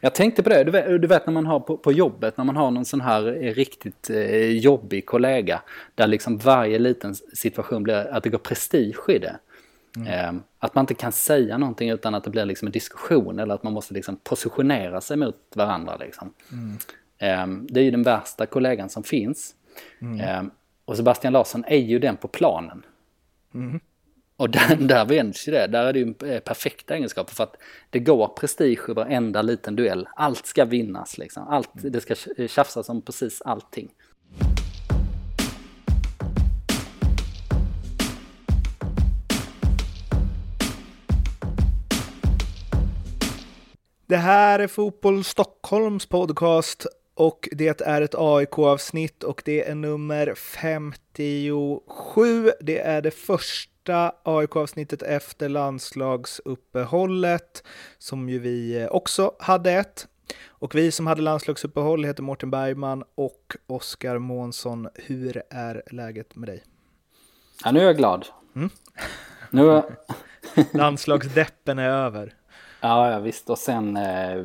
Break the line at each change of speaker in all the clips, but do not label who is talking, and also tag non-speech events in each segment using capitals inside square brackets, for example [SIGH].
Jag tänkte på det, du vet, du vet när man har på, på, jobbet, när man har någon sån här riktigt eh, jobbig kollega, där liksom varje liten situation blir att det går prestige i det. Mm. Eh, att man inte kan säga någonting utan att det blir liksom en diskussion eller att man måste liksom positionera sig mot varandra. Liksom. Mm. Eh, det är ju den värsta kollegan som finns. Mm. Eh, och Sebastian Larsson är ju den på planen. Mm. Och där, där vänds ju det, där är det ju eh, perfekta egenskaper för att det går prestige i varenda liten duell. Allt ska vinnas liksom, Allt, det ska tjafsas om precis allting.
Det här är Fotboll Stockholms podcast och det är ett AIK-avsnitt och det är nummer 57. Det är det första AIK-avsnittet efter landslagsuppehållet som ju vi också hade ett. Och vi som hade landslagsuppehåll heter Mårten Bergman och Oskar Månsson. Hur är läget med dig?
Ja, nu är jag glad. Mm. [LAUGHS] Nu är... [LAUGHS]
Landslagsdeppen är över.
Ja, ja visst. Och sen, eh,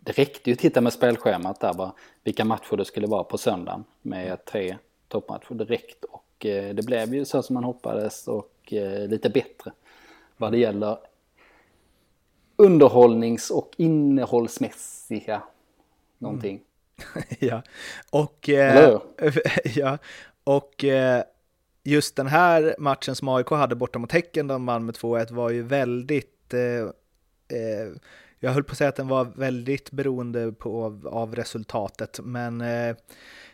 det räckte ju att titta med spelschemat där bara, vilka matcher det skulle vara på söndagen med tre toppmatcher. Det räckte och eh, det blev ju så som man hoppades och eh, lite bättre vad det gäller underhållnings och innehållsmässiga någonting.
Mm. [LAUGHS] ja, och, eh, [LAUGHS] ja, och eh, just den här matchen som AIK hade borta mot Häcken, de vann med 2-1, var ju väldigt jag höll på att säga att den var väldigt beroende på, av resultatet, men eh,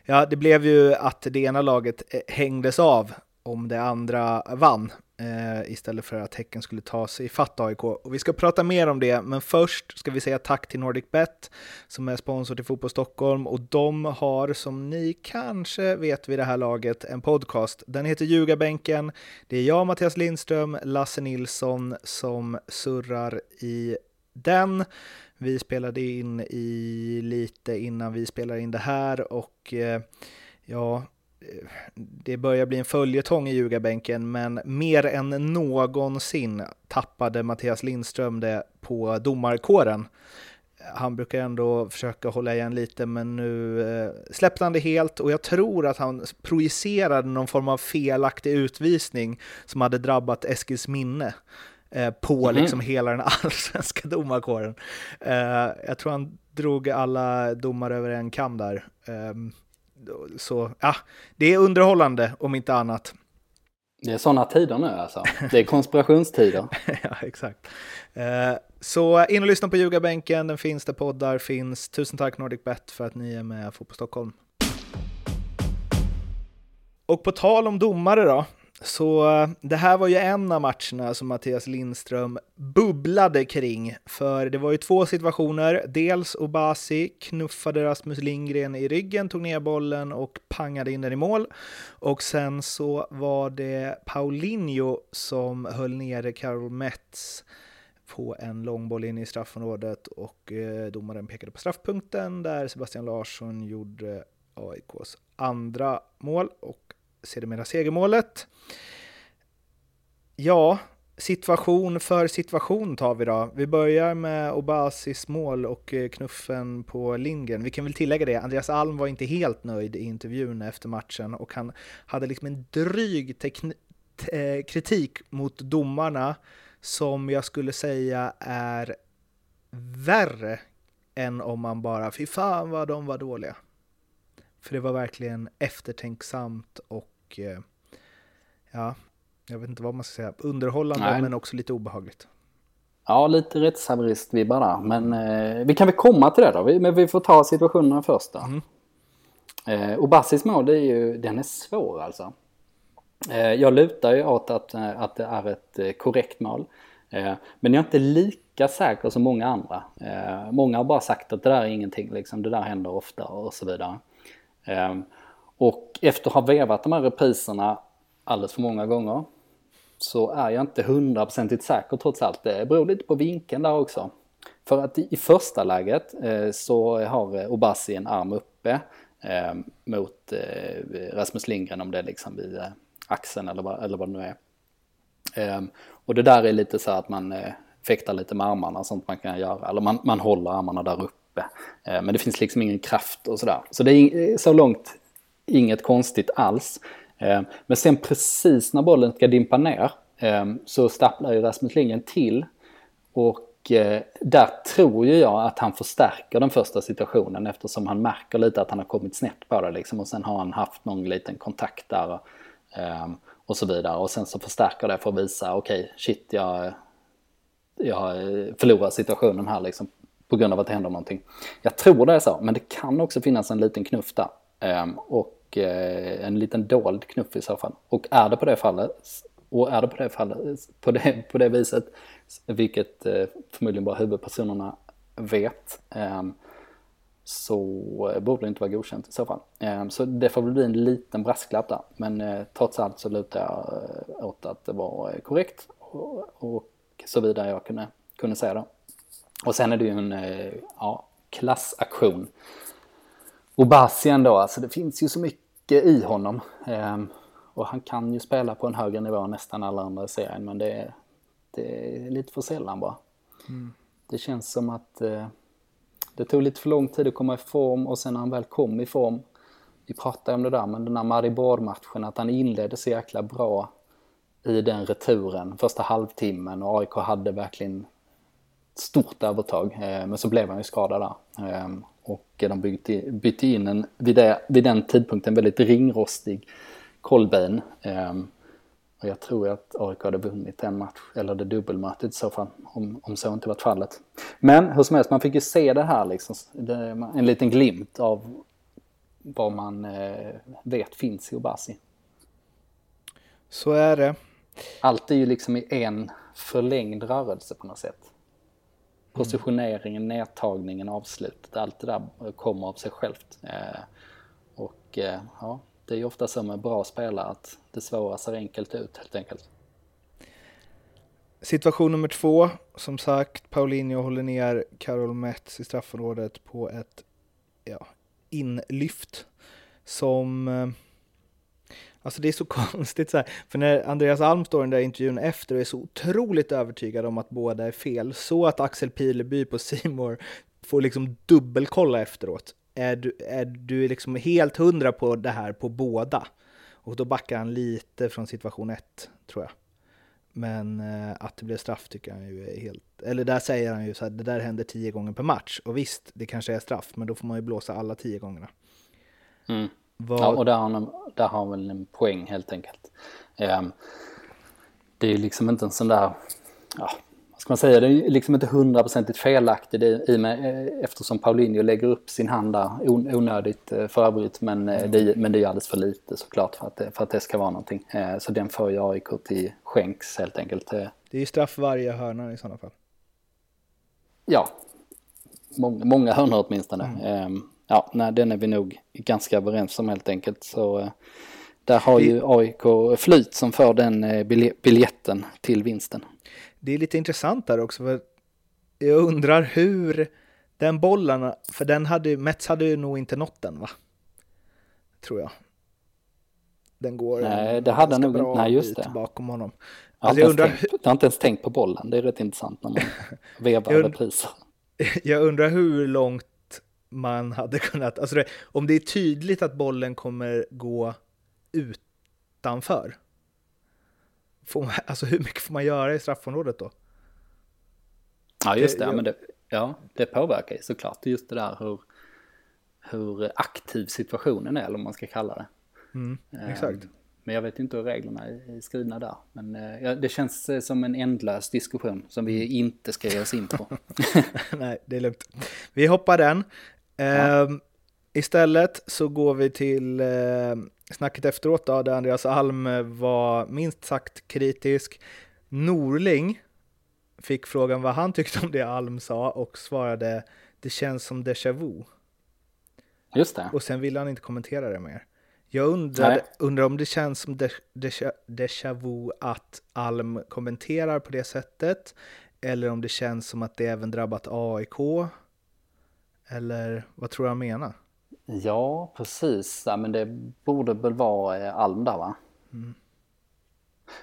ja, det blev ju att det ena laget eh, hängdes av om det andra vann eh, istället för att Häcken skulle ta sig ifatt AIK. Och vi ska prata mer om det, men först ska vi säga tack till NordicBet som är sponsor till Fotboll Stockholm och de har, som ni kanske vet vid det här laget, en podcast. Den heter Ljugarbänken. Det är jag, Mattias Lindström, Lasse Nilsson som surrar i den. Vi spelade in i lite innan vi spelar in det här och eh, ja, eh, det börjar bli en följetong i ljugarbänken, men mer än någonsin tappade Mattias Lindström det på domarkåren. Han brukar ändå försöka hålla igen lite, men nu eh, släppte han det helt och jag tror att han projicerade någon form av felaktig utvisning som hade drabbat Eskils minne eh, på mm. liksom hela den [LAUGHS] allsvenska domarkåren. Eh, jag tror han drog alla domare över en kam där. Ehm, så ja, det är underhållande om inte annat.
Det är sådana tider nu alltså. Det är konspirationstider. [LAUGHS]
ja, exakt. Eh, så in och lyssna på Ljugarbänken, den finns där poddar finns. Tusen tack NordicBet för att ni är med på Stockholm. Och på tal om domare då, så eh, det här var ju en av matcherna som Mattias Lindström bubblade kring. För det var ju två situationer. Dels Obasi knuffade Rasmus Lindgren i ryggen, tog ner bollen och pangade in den i mål. Och sen så var det Paulinho som höll nere Karol Metz på en långboll in i straffområdet och eh, domaren pekade på straffpunkten där Sebastian Larsson gjorde AIKs andra mål och sedermera segermålet. Ja, situation för situation tar vi då. Vi börjar med Obasis mål och eh, knuffen på Lindgren. Vi kan väl tillägga det, Andreas Alm var inte helt nöjd i intervjun efter matchen och han hade liksom en dryg eh, kritik mot domarna som jag skulle säga är värre än om man bara fy fan vad de var dåliga. För det var verkligen eftertänksamt och eh, ja, jag vet inte vad man ska säga, underhållande Nej. men också lite obehagligt.
Ja, lite rättshaverist-vibbar där. Men eh, vi kan väl komma till det då. Vi, men vi får ta situationerna först då. Mm. Eh, Obassis mål, är ju, den är svår alltså. Eh, jag lutar ju åt att, eh, att det är ett eh, korrekt mål. Eh, men jag är inte lika säker som många andra. Många har bara sagt att det där är ingenting, liksom, det där händer ofta och så vidare. Ehm, och efter att ha vevat de här repriserna alldeles för många gånger så är jag inte hundraprocentigt säker trots allt. Det beror lite på vinkeln där också. För att i första läget eh, så har eh, Obasi en arm uppe ehm, mot eh, Rasmus Lindgren om det är liksom vid axeln eller vad, eller vad det nu är. Ehm, och det där är lite så att man fäktar lite med armarna, sånt man kan göra. Eller man, man håller armarna där uppe uppe. Eh, men det finns liksom ingen kraft och sådär. Så det är eh, så långt inget konstigt alls. Eh, men sen precis när bollen ska dimpa ner så stapplar ju Rasmus Lindgren till. Och där tror ju jag att han förstärker den första situationen eftersom han märker lite att han har kommit snett på det liksom. Och sen har han haft någon liten kontakt där och så vidare. Och sen så förstärker det för att visa, okej, okay, shit, jag, jag förlorar situationen här liksom på grund av att det händer någonting. Jag tror det är så, men det kan också finnas en liten knuff där. Ehm, och eh, en liten dold knuff i så fall. Och är det på det fallet, och är det på det fallet, på det, på det viset, vilket eh, förmodligen bara huvudpersonerna vet, ehm, så borde det inte vara godkänt i så fall. Ehm, så det får väl bli en liten brasklapp där. Men eh, trots allt så lutar jag eh, åt att det var korrekt och, och så vidare jag kunde, kunde säga det. Och sen är det ju en ja, klassaktion. Obasien då, alltså det finns ju så mycket i honom. Ehm, och han kan ju spela på en högre nivå än nästan alla andra i serien men det är, det är lite för sällan bara. Mm. Det känns som att det tog lite för lång tid att komma i form och sen när han väl kom i form, vi pratade om det där, men den här Maribor-matchen, att han inledde så jäkla bra i den returen, första halvtimmen och AIK hade verkligen stort övertag. Eh, men så blev han ju skadad där. Ehm, och de bytte, bytte in en, vid, det, vid den tidpunkten, väldigt ringrostig Kolbein. Ehm, och jag tror att AIK hade vunnit en match, eller det dubbelmötet i så fall, om, om så inte varit fallet. Men hur som helst, man fick ju se det här liksom, det, en liten glimt av vad man eh, vet finns i Obasi.
Så är det.
Allt är ju liksom i en förlängd rörelse på något sätt. Positioneringen, nedtagningen, avslutet, allt det där kommer av sig självt. Eh, och eh, ja, det är ju ofta så med bra spelare att det svåra ser enkelt ut helt enkelt.
Situation nummer två, som sagt, Paulinho håller ner Carol Metz i straffområdet på ett ja, inlyft som... Eh, Alltså det är så [LAUGHS] konstigt så här, för när Andreas Alm står i den där intervjun efter och är så otroligt övertygad om att båda är fel, så att Axel Pileby på Simor får liksom dubbelkolla efteråt är du, är du liksom helt hundra på det här på båda? Och då backar han lite från situation ett, tror jag. Men eh, att det blev straff tycker han ju är helt... Eller där säger han ju så här, det där händer tio gånger per match. Och visst, det kanske är straff, men då får man ju blåsa alla tio gångerna.
Mm. Vad... Ja, och där har, han, där har han väl en poäng helt enkelt. Um, det är liksom inte en sån där... Ja, ska man säga, det är liksom inte hundraprocentigt felaktigt i med, eh, eftersom Paulinho lägger upp sin hand där onödigt eh, för övrigt. Men, eh, det, men det är alldeles för lite såklart för att, det, för att det ska vara någonting. Så den får ju AIK till skänks helt enkelt. Det
är ju straff varje hörna i sådana fall.
Ja, många, många hörnor åtminstone. Mm. Ehm, ja, nej, den är vi nog ganska överens om helt enkelt. Så där har ju AIK flyt som får den biljetten till vinsten
det är lite intressant där också, för jag undrar hur den bollen, för den hade, Mets hade ju nog inte nått den va? Tror jag. Den går
Nej, det hade nog inte, nej just det.
bakom honom.
Alltså jag, undrar... tänkt, jag har inte ens tänkt på bollen, det är rätt intressant när man [LAUGHS] vevar jag repriser. [LAUGHS]
Jag undrar hur långt man hade [LAUGHS] kunnat, alltså det, om det är tydligt att bollen kommer gå utanför, Får man, alltså hur mycket får man göra i straffområdet då?
Ja, just det. det men det, ja, det påverkar ju såklart just det där hur, hur aktiv situationen är, eller vad man ska kalla det.
Mm, exakt. Um,
men jag vet inte hur reglerna är skrivna där. Men uh, det känns uh, som en ändlös diskussion som vi mm. inte ska ge oss in på. [LAUGHS]
Nej, det är lugnt. Vi hoppar den. Ja. Um, istället så går vi till uh, snacket efteråt då, där Andreas Alm var minst sagt kritisk. Norling fick frågan vad han tyckte om det Alm sa och svarade det känns som déjà vu.
Just det.
Och sen ville han inte kommentera det mer. Jag undrar, undrar om det känns som déjà, déjà vu att Alm kommenterar på det sättet eller om det känns som att det även drabbat AIK. Eller vad tror du han menar?
Ja, precis. Ja, men det borde väl vara eh, Alm där va? Mm.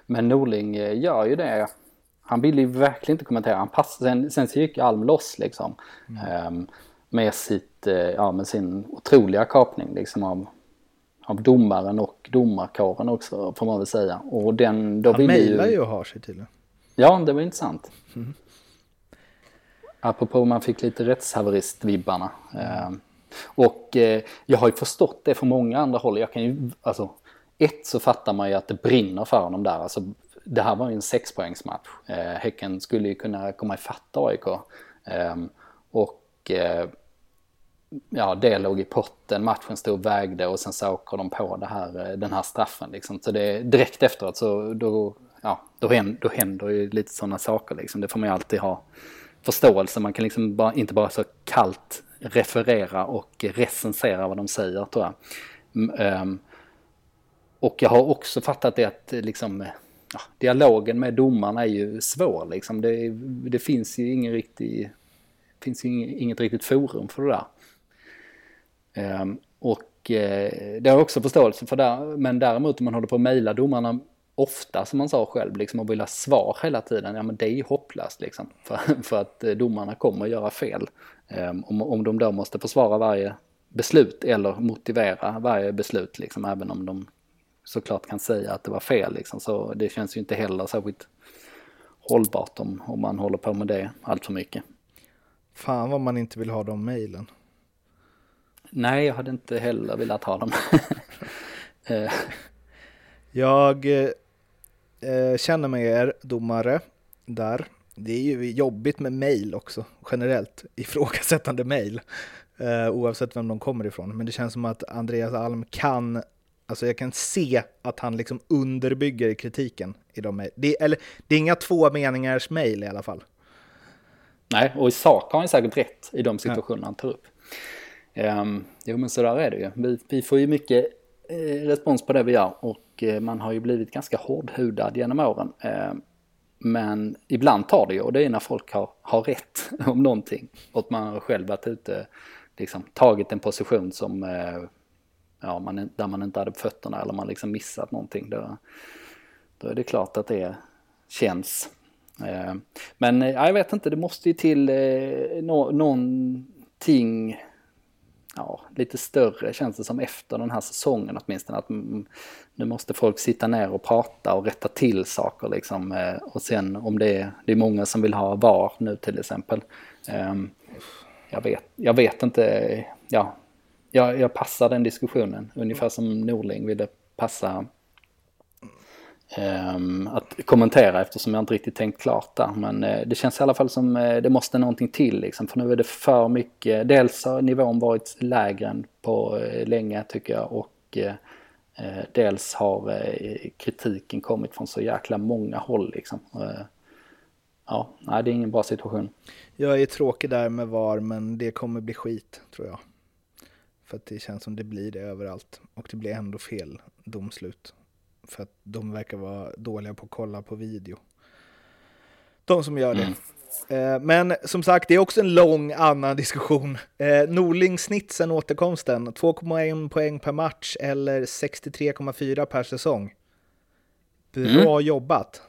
Men Norling eh, gör ju det han ville ju verkligen inte kommentera. Han passade, sen, sen så gick Alm loss liksom. Mm. Um, med, sitt, uh, ja, med sin otroliga kapning liksom av, av domaren och domarkåren också får man väl säga. Och den,
då han mejlar ju och har sig tydligen.
Ja, det var intressant. Mm. Apropå man fick lite rättshaverist-vibbarna. Mm. Och eh, jag har ju förstått det från många andra håll. Jag kan ju, alltså, ett så fattar man ju att det brinner för honom där. Alltså, det här var ju en sexpoängsmatch. Eh, häcken skulle ju kunna komma ifatt AIK. Eh, och eh, ja, det låg i potten, matchen stod och vägde och sen så åker de på det här, eh, den här straffen. Liksom. Så det, direkt efteråt så då, ja, då, händer, då händer ju lite sådana saker. Liksom. Det får man ju alltid ha förståelse. Man kan liksom bara, inte bara så kallt referera och recensera vad de säger tror jag. Um, och jag har också fattat det att eh, liksom, ja, dialogen med domarna är ju svår. Liksom. Det, det finns ju ingen riktig, finns ju inget riktigt forum för det där. Um, och eh, det har jag också förståelse för där, men däremot om man håller på att mejla domarna ofta som man sa själv liksom och vill ha svar hela tiden, ja men det är ju hopplöst liksom. [LAUGHS] För, för att eh, domarna kommer att göra fel. Um, om, om de då måste försvara varje beslut eller motivera varje beslut liksom, även om de såklart kan säga att det var fel liksom. Så det känns ju inte heller särskilt hållbart om, om man håller på med det allt för mycket.
Fan vad man inte vill ha de mejlen.
Nej, jag hade inte heller velat ha dem. [LAUGHS]
Eh. jag eh, känner med er domare där. Det är ju jobbigt med mejl också, generellt [LAUGHS] ifrågasättande mejl. Eh, oavsett vem de kommer ifrån. Men det känns som att Andreas Alm kan Alltså jag kan se att han liksom underbygger kritiken i de mejl. Det, eller, det är inga två meningars mejl i alla fall.
Nej, och i sak har han säkert rätt i de situationer ja. han tar upp. Um, jo, men så där är det ju. Vi, vi får ju mycket eh, respons på det vi gör och och eh, man har ju blivit ganska hårdhudad genom åren. Eh, men ibland tar det ju och det är när folk har, har rätt [LAUGHS] om någonting och att man själv varit ute, liksom tagit en position som eh, ja, man, där man inte hade fötterna eller man liksom missat någonting. Då, då är det klart att det känns. Men jag vet inte, det måste ju till eh, no, någonting ja, lite större känns det som efter den här säsongen åtminstone. Att nu måste folk sitta ner och prata och rätta till saker liksom. Eh, och sen om det är, det är många som vill ha VAR nu till exempel. Ehm, jag vet, jag vet inte, ja, jag, jag passar den diskussionen, ungefär som Norling ville passa Ehm, att kommentera eftersom jag inte riktigt tänkt klart där. Men eh, det känns i alla fall som eh, det måste någonting till liksom, för nu är det för mycket. Dels har nivån varit lägre än på eh, länge tycker jag och dels har kritiken kommit från så jäkla många håll liksom. ja, nej, det är ingen bra situation.
Jag är tråkig där med VAR, men det kommer bli skit, tror jag. För att det känns som det blir det överallt. Och det blir ändå fel domslut. För att de verkar vara dåliga på att kolla på video. De som gör det. Mm. Eh, men som sagt, det är också en lång annan diskussion. Eh, Norling snitt sen återkomsten, 2,1 poäng per match eller 63,4 per säsong. Bra mm. jobbat.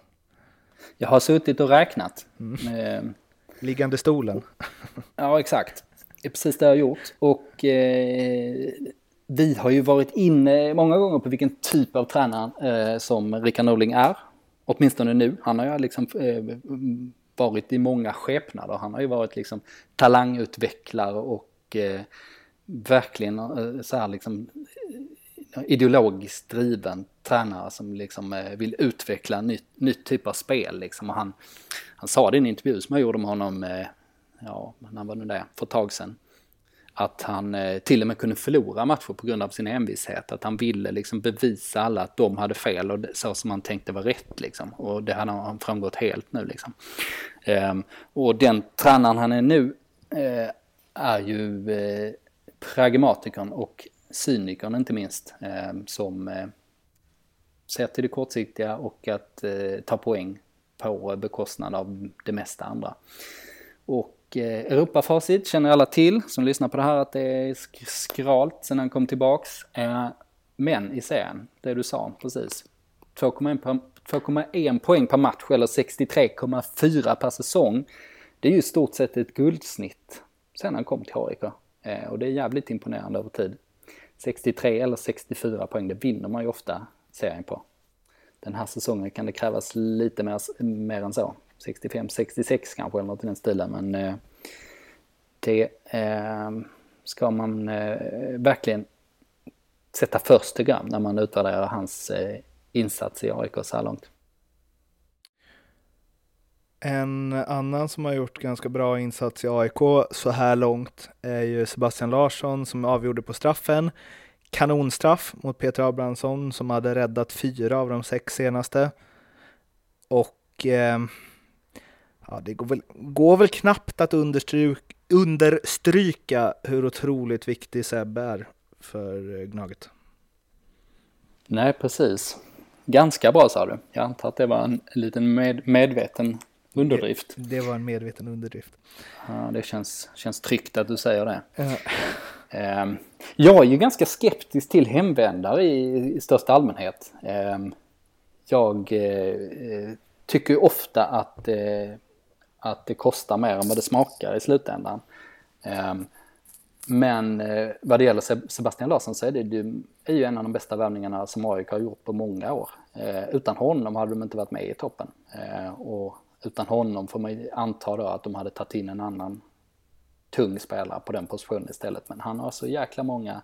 Jag har suttit och räknat.
Mm. Eh, Liggande stolen.
ja, exakt. Det är precis det jag har gjort. Och eh, vi har ju varit inne många gånger på vilken typ av tränare eh, som Rickard Norling är. Åtminstone nu. Han har ju liksom eh, varit i många skepnader. Han har ju varit liksom talangutvecklare och eh, verkligen eh, så här liksom eh, ideologiskt driven tränare som liksom eh, vill utveckla en ny, ny typ av spel. Liksom. Och han, han sa det i en intervju som jag gjorde med honom eh, ja, när var det där, för ett tag sedan. Att han eh, till och med kunde förlora matcher på grund av sin envishet. Att han ville liksom bevisa alla att de hade fel och så som han tänkte var rätt liksom. Och det hade han framgått helt nu liksom. Ehm, och den tränaren han är nu eh, är ju eh, pragmatikern och cynikern inte minst. Ehm, som eh, ser till det kortsiktiga och att eh, ta poäng på bekostnad av det mesta andra. Och Eh, Europafacit känner alla till som lyssnar på det här att det är skralt sen han kom tillbaks. Eh, men i serien, det du sa precis. 2,1 poäng per match eller 63,4 per säsong. Det är ju i stort sett ett guldsnitt sen han kom till AIK. Eh, och det är jävligt imponerande över tid. 63 eller 64 poäng, det vinner man ju ofta serien på. Den här säsongen kan det krävas lite mer, mer än så. 65-66 kanske eller något i den stilen men eh, det eh, ska man eh, verkligen sätta först tycker jag när man utvärderar hans eh, insats i AIK så här långt.
En annan som har gjort ganska bra insats i AIK så här långt är ju Sebastian Larsson som avgjorde på straffen. Kanonstraff mot Peter Abrahamsson som hade räddat fyra av de sex senaste. Och eh, ja, det går väl, går väl knappt att understryka, understryka hur otroligt viktig Sebbe är för Gnaget.
Nej, precis. Ganska bra sa du. Jag antar att det var en liten med, medveten underdrift.
Det, det, var en medveten underdrift.
Ja, det känns, känns tryggt att du säger det. Ja. Ehm, jag är ju ganska skeptisk till hemvändare i, i största allmänhet. Ehm, jag eh, tycker ofta att, eh, att det kostar mer än vad det smakar i slutändan. Ehm, men eh, vad det gäller Sebastian Larsson så är det, det är ju en av de bästa värvningarna som AIK har gjort på många år. Eh, utan honom hade de inte varit med i toppen. Eh, och utan honom får man anta då att de hade tagit in en annan tung spelare på den positionen istället. Men han har så jäkla många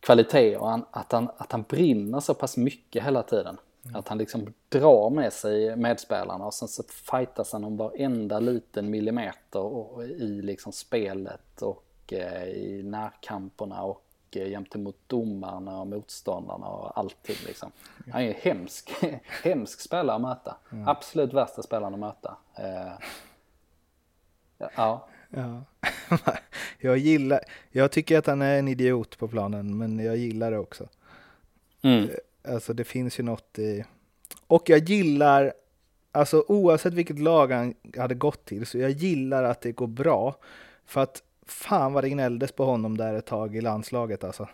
kvaliteter och han, att, han, att han brinner så pass mycket hela tiden. Mm. Att han liksom drar med sig medspelarna och sen så fightas han om varenda liten millimeter och, i liksom spelet och eh, i närkamperna och eh, gentemot domarna och motståndarna och allting liksom. Han är en hemsk, [LAUGHS] hemsk spelare att möta. Mm. Absolut värsta spelaren att möta. Eh,
ja. Ja. [LAUGHS] jag gillar, jag tycker att han är en idiot på planen, men jag gillar det också. Mm. Alltså det finns ju något i, och jag gillar, alltså oavsett vilket lag han hade gått till, så jag gillar att det går bra. För att fan vad det gnälldes på honom där ett tag i landslaget alltså.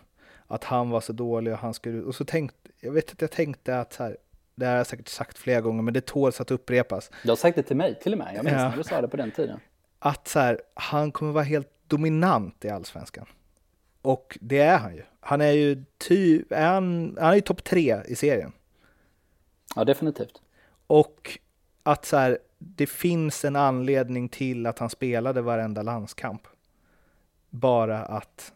Att han var så dålig och han skulle, och så tänkte, jag vet att jag tänkte att så här, det har jag säkert sagt flera gånger, men det tåls att upprepas.
Du har sagt det till mig till och med, jag minns ja. när du sa det på den tiden
att så här, han kommer vara helt dominant i allsvenskan. Och det är han ju. Han är ju typ, han, han är ju topp tre i serien.
Ja, definitivt.
Och att så här, det finns en anledning till att han spelade varenda landskamp. Bara att,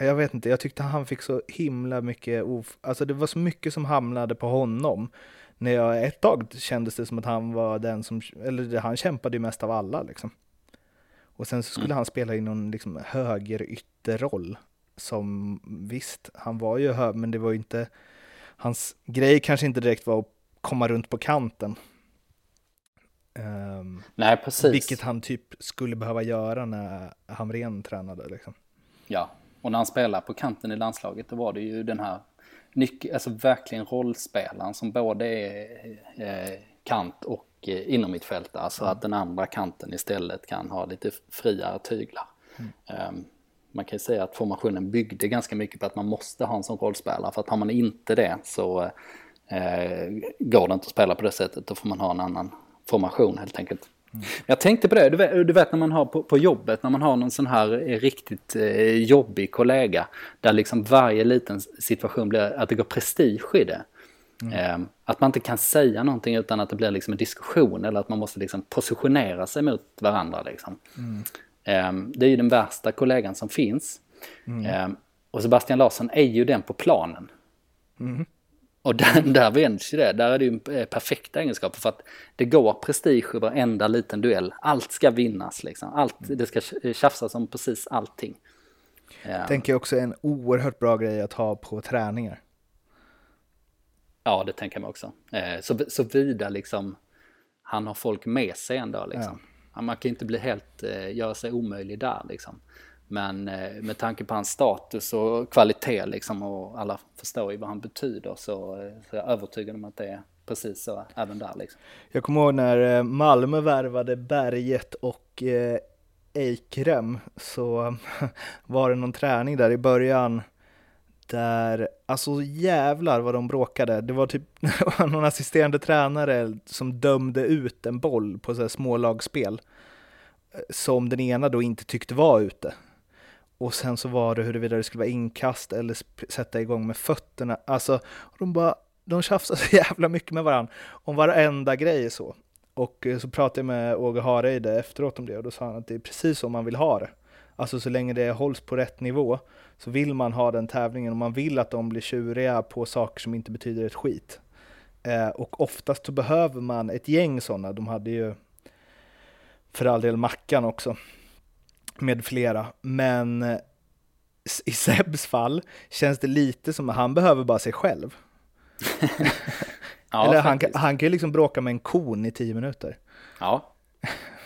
jag vet inte, jag tyckte han fick så himla mycket, of, alltså det var så mycket som hamnade på honom. När jag ett tag kändes det som att han var den som, eller han kämpade ju mest av alla liksom. Och sen så skulle mm. han spela i någon liksom höger ytterroll. Som visst, han var ju hög, men det var ju inte, hans grej kanske inte direkt var att komma runt på kanten.
Um, Nej, precis.
Vilket han typ skulle behöva göra när Hamrén tränade. Liksom.
Ja, och när han spelade på kanten i landslaget då var det ju den här, alltså verkligen rollspelaren som både är eh, kant och Eh, inom mitt fält. Alltså mm. att den andra kanten istället kan ha lite friare tyglar. Mm. Um, man kan ju säga att formationen byggde ganska mycket på att man måste ha en sån rollspelare. För att har man inte det så eh, går det inte att spela på det sättet. Då får man ha en annan formation helt enkelt. Mm. Jag tänkte på det, du vet, du vet, när man har på, på, jobbet, när man har någon sån här riktigt eh, jobbig kollega. Där liksom varje liten situation blir att det går prestige i det. Mm. Ehm, att man inte kan säga någonting utan att det blir liksom en diskussion eller att man måste liksom positionera sig mot varandra. Liksom. Mm. Ehm, det är ju den värsta kollegan som finns. Mm. Ehm, och Sebastian Larsson är ju den på planen. Mm. Och där, där vänds ju det. Där är det ju eh, perfekta egenskaper för att det går prestige i varenda liten duell. Allt ska vinnas liksom. Allt, mm. det ska tjafsas om precis allting.
Tänker jag också är en oerhört bra grej att ha på träningar.
Ja, det tänker jag mig också. Eh, så, så vida liksom han har folk med sig ändå liksom. Ja. Man kan inte bli helt, eh, göra sig omöjlig där liksom. Men eh, med tanke på hans status och kvalitet liksom och alla förstår ju vad han betyder så, eh, så är jag övertygad om att det är precis så även där liksom.
Jag kommer ihåg när eh, Malmö värvade Berget och eh, Eikrem så [LAUGHS] var det någon träning där i början där, alltså jävlar vad de bråkade. Det var typ [LAUGHS] någon assisterande tränare som dömde ut en boll på så här smålagsspel eh, som den ena då inte tyckte var ute. Och sen så var det huruvida det skulle vara inkast eller sätta igång med fötterna. Alltså, de bara, de tjafsade [LAUGHS] så jävla mycket med varandra om varenda grej så. Och eh, så pratade jag med Åge Hareide efteråt om det och då sa han att det är precis så man vill ha det. Alltså så länge det hålls på rätt nivå så vill man ha den tävlingen och man vill att de blir tjuriga på saker som inte betyder ett skit. Eh, och oftast så behöver man ett gäng sådana. De hade ju för all del Mackan också med flera. Men eh, i Sebs fall känns det lite som att han behöver bara sig själv. [LAUGHS] ja, Eller han, han kan ju liksom bråka med en kon i tio minuter.
Ja.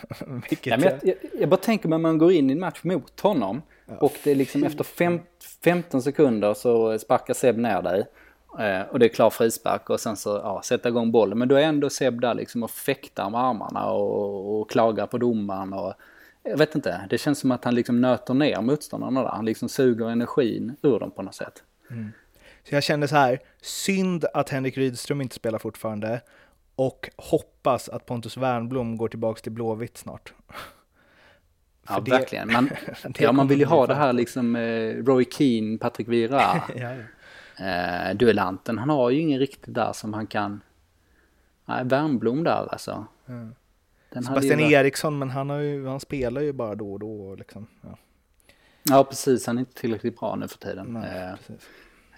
[LAUGHS] ja, jag, jag, jag, bara tänker när man går in i en match mot honom ja, och det är liksom efter fem, 15 sekunder så sparkar Seb ner dig. Eh, och det är klar frispark och sen så ja, sätta igång bollen. Men då är ändå Seb där liksom och fäktar med armarna och, och klagar på domaren. Och, jag vet inte, det känns som att han liksom nöter ner motståndarna där. Han liksom suger energin ur dem på något sätt. Mm.
Så jag kände så här, synd att Henrik Rydström inte spelar fortfarande och hoppas att Pontus Wernblom går tillbaka till Blåvitt snart. [LAUGHS]
ja, det, verkligen. Man, [LAUGHS] ja, man vill ju ha det här liksom eh, Roy Keane, Patrik Vira. [LAUGHS] ja, ja. Eh, duellanten, han har ju ingen riktigt där som han kan... Nej, Wernblom där alltså. Mm.
Sebastian varit... Eriksson, men han, har ju, han spelar ju bara då och då. Liksom. Ja.
ja, precis. Han är inte tillräckligt bra nu för tiden. Nej,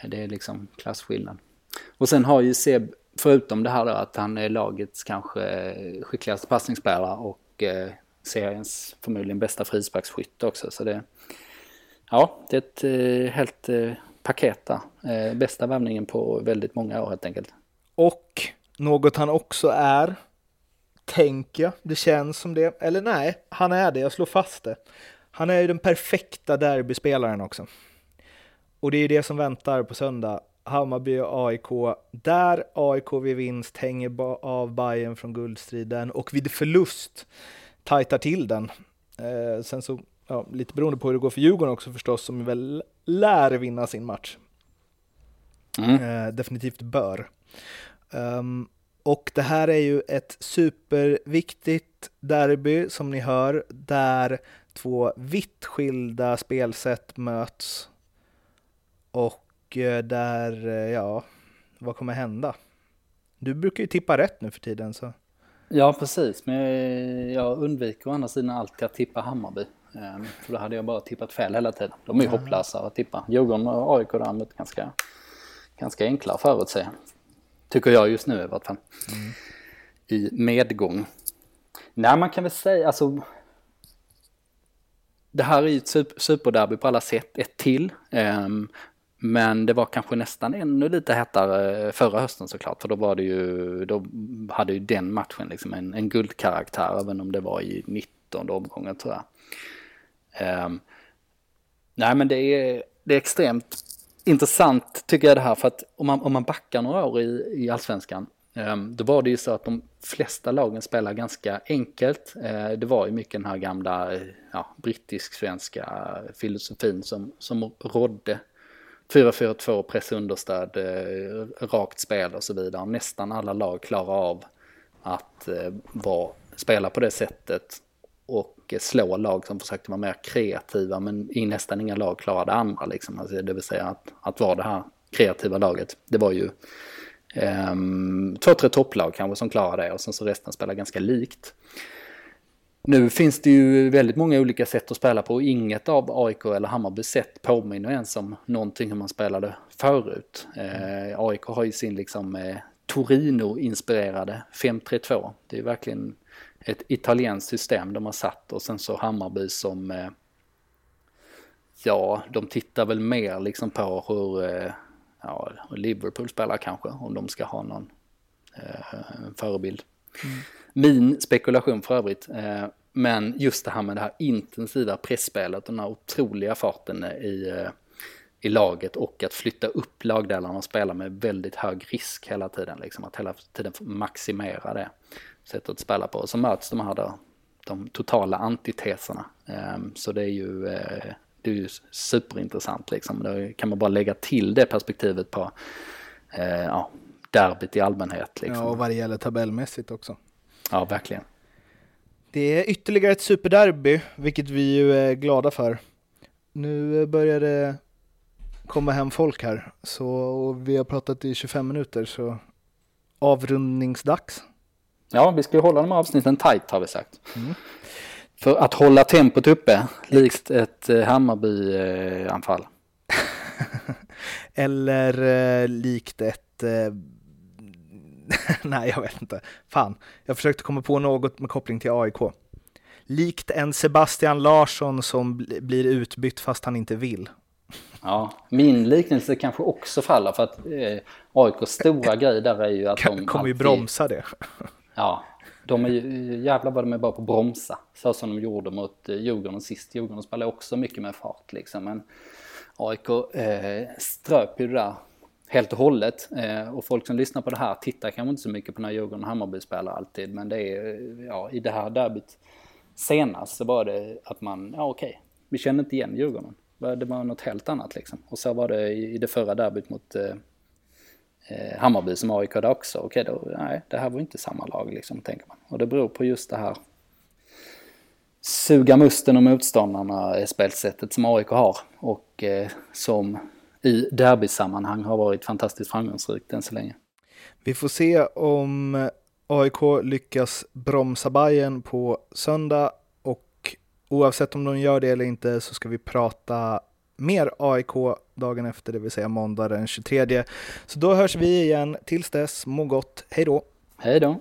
eh, det är liksom klasskillnad. Och sen har ju Seb, förutom det här då, att han är lagets kanske skickligaste passningsspelare och eh, seriens förmodligen bästa frisparksskytt också. Så det, ja, det är ett eh, helt eh, paket där. Eh, bästa värvningen på väldigt många år helt enkelt.
Och något han också är tänker jag. Det känns som det. Eller nej, han är det. Jag slår fast det. Han är ju den perfekta derbyspelaren också. Och det är ju det som väntar på söndag. Hammarby och AIK. Där AIK vid vinst hänger av Bayern från guldstriden och vid förlust tajtar till den. Eh, sen så, ja, lite beroende på hur det går för Djurgården också förstås, som väl lär vinna sin match. Mm. Eh, definitivt bör. Um, och det här är ju ett superviktigt derby som ni hör, där två vitt skilda spelsätt möts. Och där, eh, ja, vad kommer hända? Du brukar ju tippa rätt nu för tiden så.
Ja, precis. Men jag undviker å andra sidan alltid att tippa Hammarby. Ehm, för då hade jag bara tippat fel hela tiden. De är ju hopplösa att tippa. Djurgården och AIK däremot ganska, ganska enkla att förutse. Tycker jag just nu i vart fall. Mm. I medgång. Nej, man kan väl säga alltså. Det här är ju ett superderby på alla sätt, ett till. Um, men det var kanske nästan ännu lite hetare förra hösten såklart. För då var det ju, då hade ju den matchen liksom en, en guldkaraktär. Även om det var i 19 omgången tror jag. Um, nej men det är, det är extremt intressant tycker jag det här för att om man, om man backar några år i, i allsvenskan um, då var det ju så att de flesta lagen spelar ganska enkelt. Uh, det var ju mycket den här gamla ja, brittisk-svenska filosofin som, som rådde. 4-4-2, pressunderstöd, understöd, eh, rakt spel och så vidare. Nästan alla lag klarar av att uh, spela på det sättet och slå lag som försökte vara mer kreativa men i nästan inga lag klarade andra liksom. Alltså, det vill säga att, att vara det här kreativa laget. Det var ju um, två, tre topplag kanske som klarade det och sen så resten spelade ganska likt. Nu finns det ju väldigt många olika sätt att spela på och inget av AIK eller Hammarby sätt påminner ens om någonting hur man spelade förut. Eh, AIK har ju sin liksom eh, Torino-inspirerade 5-3-2. Det är verkligen ett italienskt system de har satt och sen så Hammarby som eh, ja, de tittar väl mer liksom på hur eh, ja, Liverpool spelar kanske om de ska ha någon eh, förebild. Mm. Min spekulation för övrigt, eh, men just det här med det här intensiva pressspelet, den här otroliga farten i, eh, i laget och att flytta upp lagdelarna och spela med väldigt hög risk hela tiden, liksom att hela tiden maximera det sättet att spela på. Och Så möts de här då, de totala antiteserna. Ehm, så det är ju eh, det är ju superintressant liksom. Då kan man bara lägga till det perspektivet på eh, ja, derbyt i allmänhet. Liksom.
Ja, och vad det gäller tabellmässigt också.
Ja, verkligen.
Det är ytterligare ett superderby, vilket vi ju är glada för. Nu börjar det komma hem folk här, så vi har pratat i 25 minuter, så avrundningsdags.
Ja, vi ska ju hålla de här avsnitten tight har vi sagt. Mm. För att hålla tempot uppe, likt ett eh, Hammarby-anfall. [LAUGHS]
Eller eh, likt ett... Eh, [LAUGHS] nej, jag vet inte. Fan, jag försökte komma på något med koppling till AIK. Likt en Sebastian Larsson som blir utbytt fast han inte vill.
Ja, min liknelse kanske också faller för att eh, AIKs stora grej där är ju att de...
Kommer ju bromsa det. [LAUGHS]
Ja, de är ju, jävlar vad de är bara på att bromsa. Så som de gjorde mot eh, Djurgården sist. Djurgården spelar också mycket med fart liksom. Men AIK eh, ströp ju det där helt och hållet. Eh, och folk som lyssnar på det här tittar kanske inte så mycket på när Djurgården och Hammarby spelar alltid. Men det är, ja, i det här derbyt senast så var det att man, ja okej, okay, vi känner inte igen Djurgården. Det var något helt annat liksom. Och så var det i det förra derbyt mot eh, eh Hammarby som AIK hade också. Okej, då, nej, det här var inte samma lag liksom, tänker man. Och det beror på just det här suga musten och motståndarna eh, spelsättet som AIK har och eh, som i derbysammanhang har varit fantastiskt framgångsrikt än så länge.
Vi får se om AIK lyckas bromsa Bayern på söndag och oavsett om de gör det eller inte så ska vi prata mer AIK dagen efter, det vill säga måndag den 23. Så då hörs vi igen. Tills dess, må gott. Hej då!
Hej då!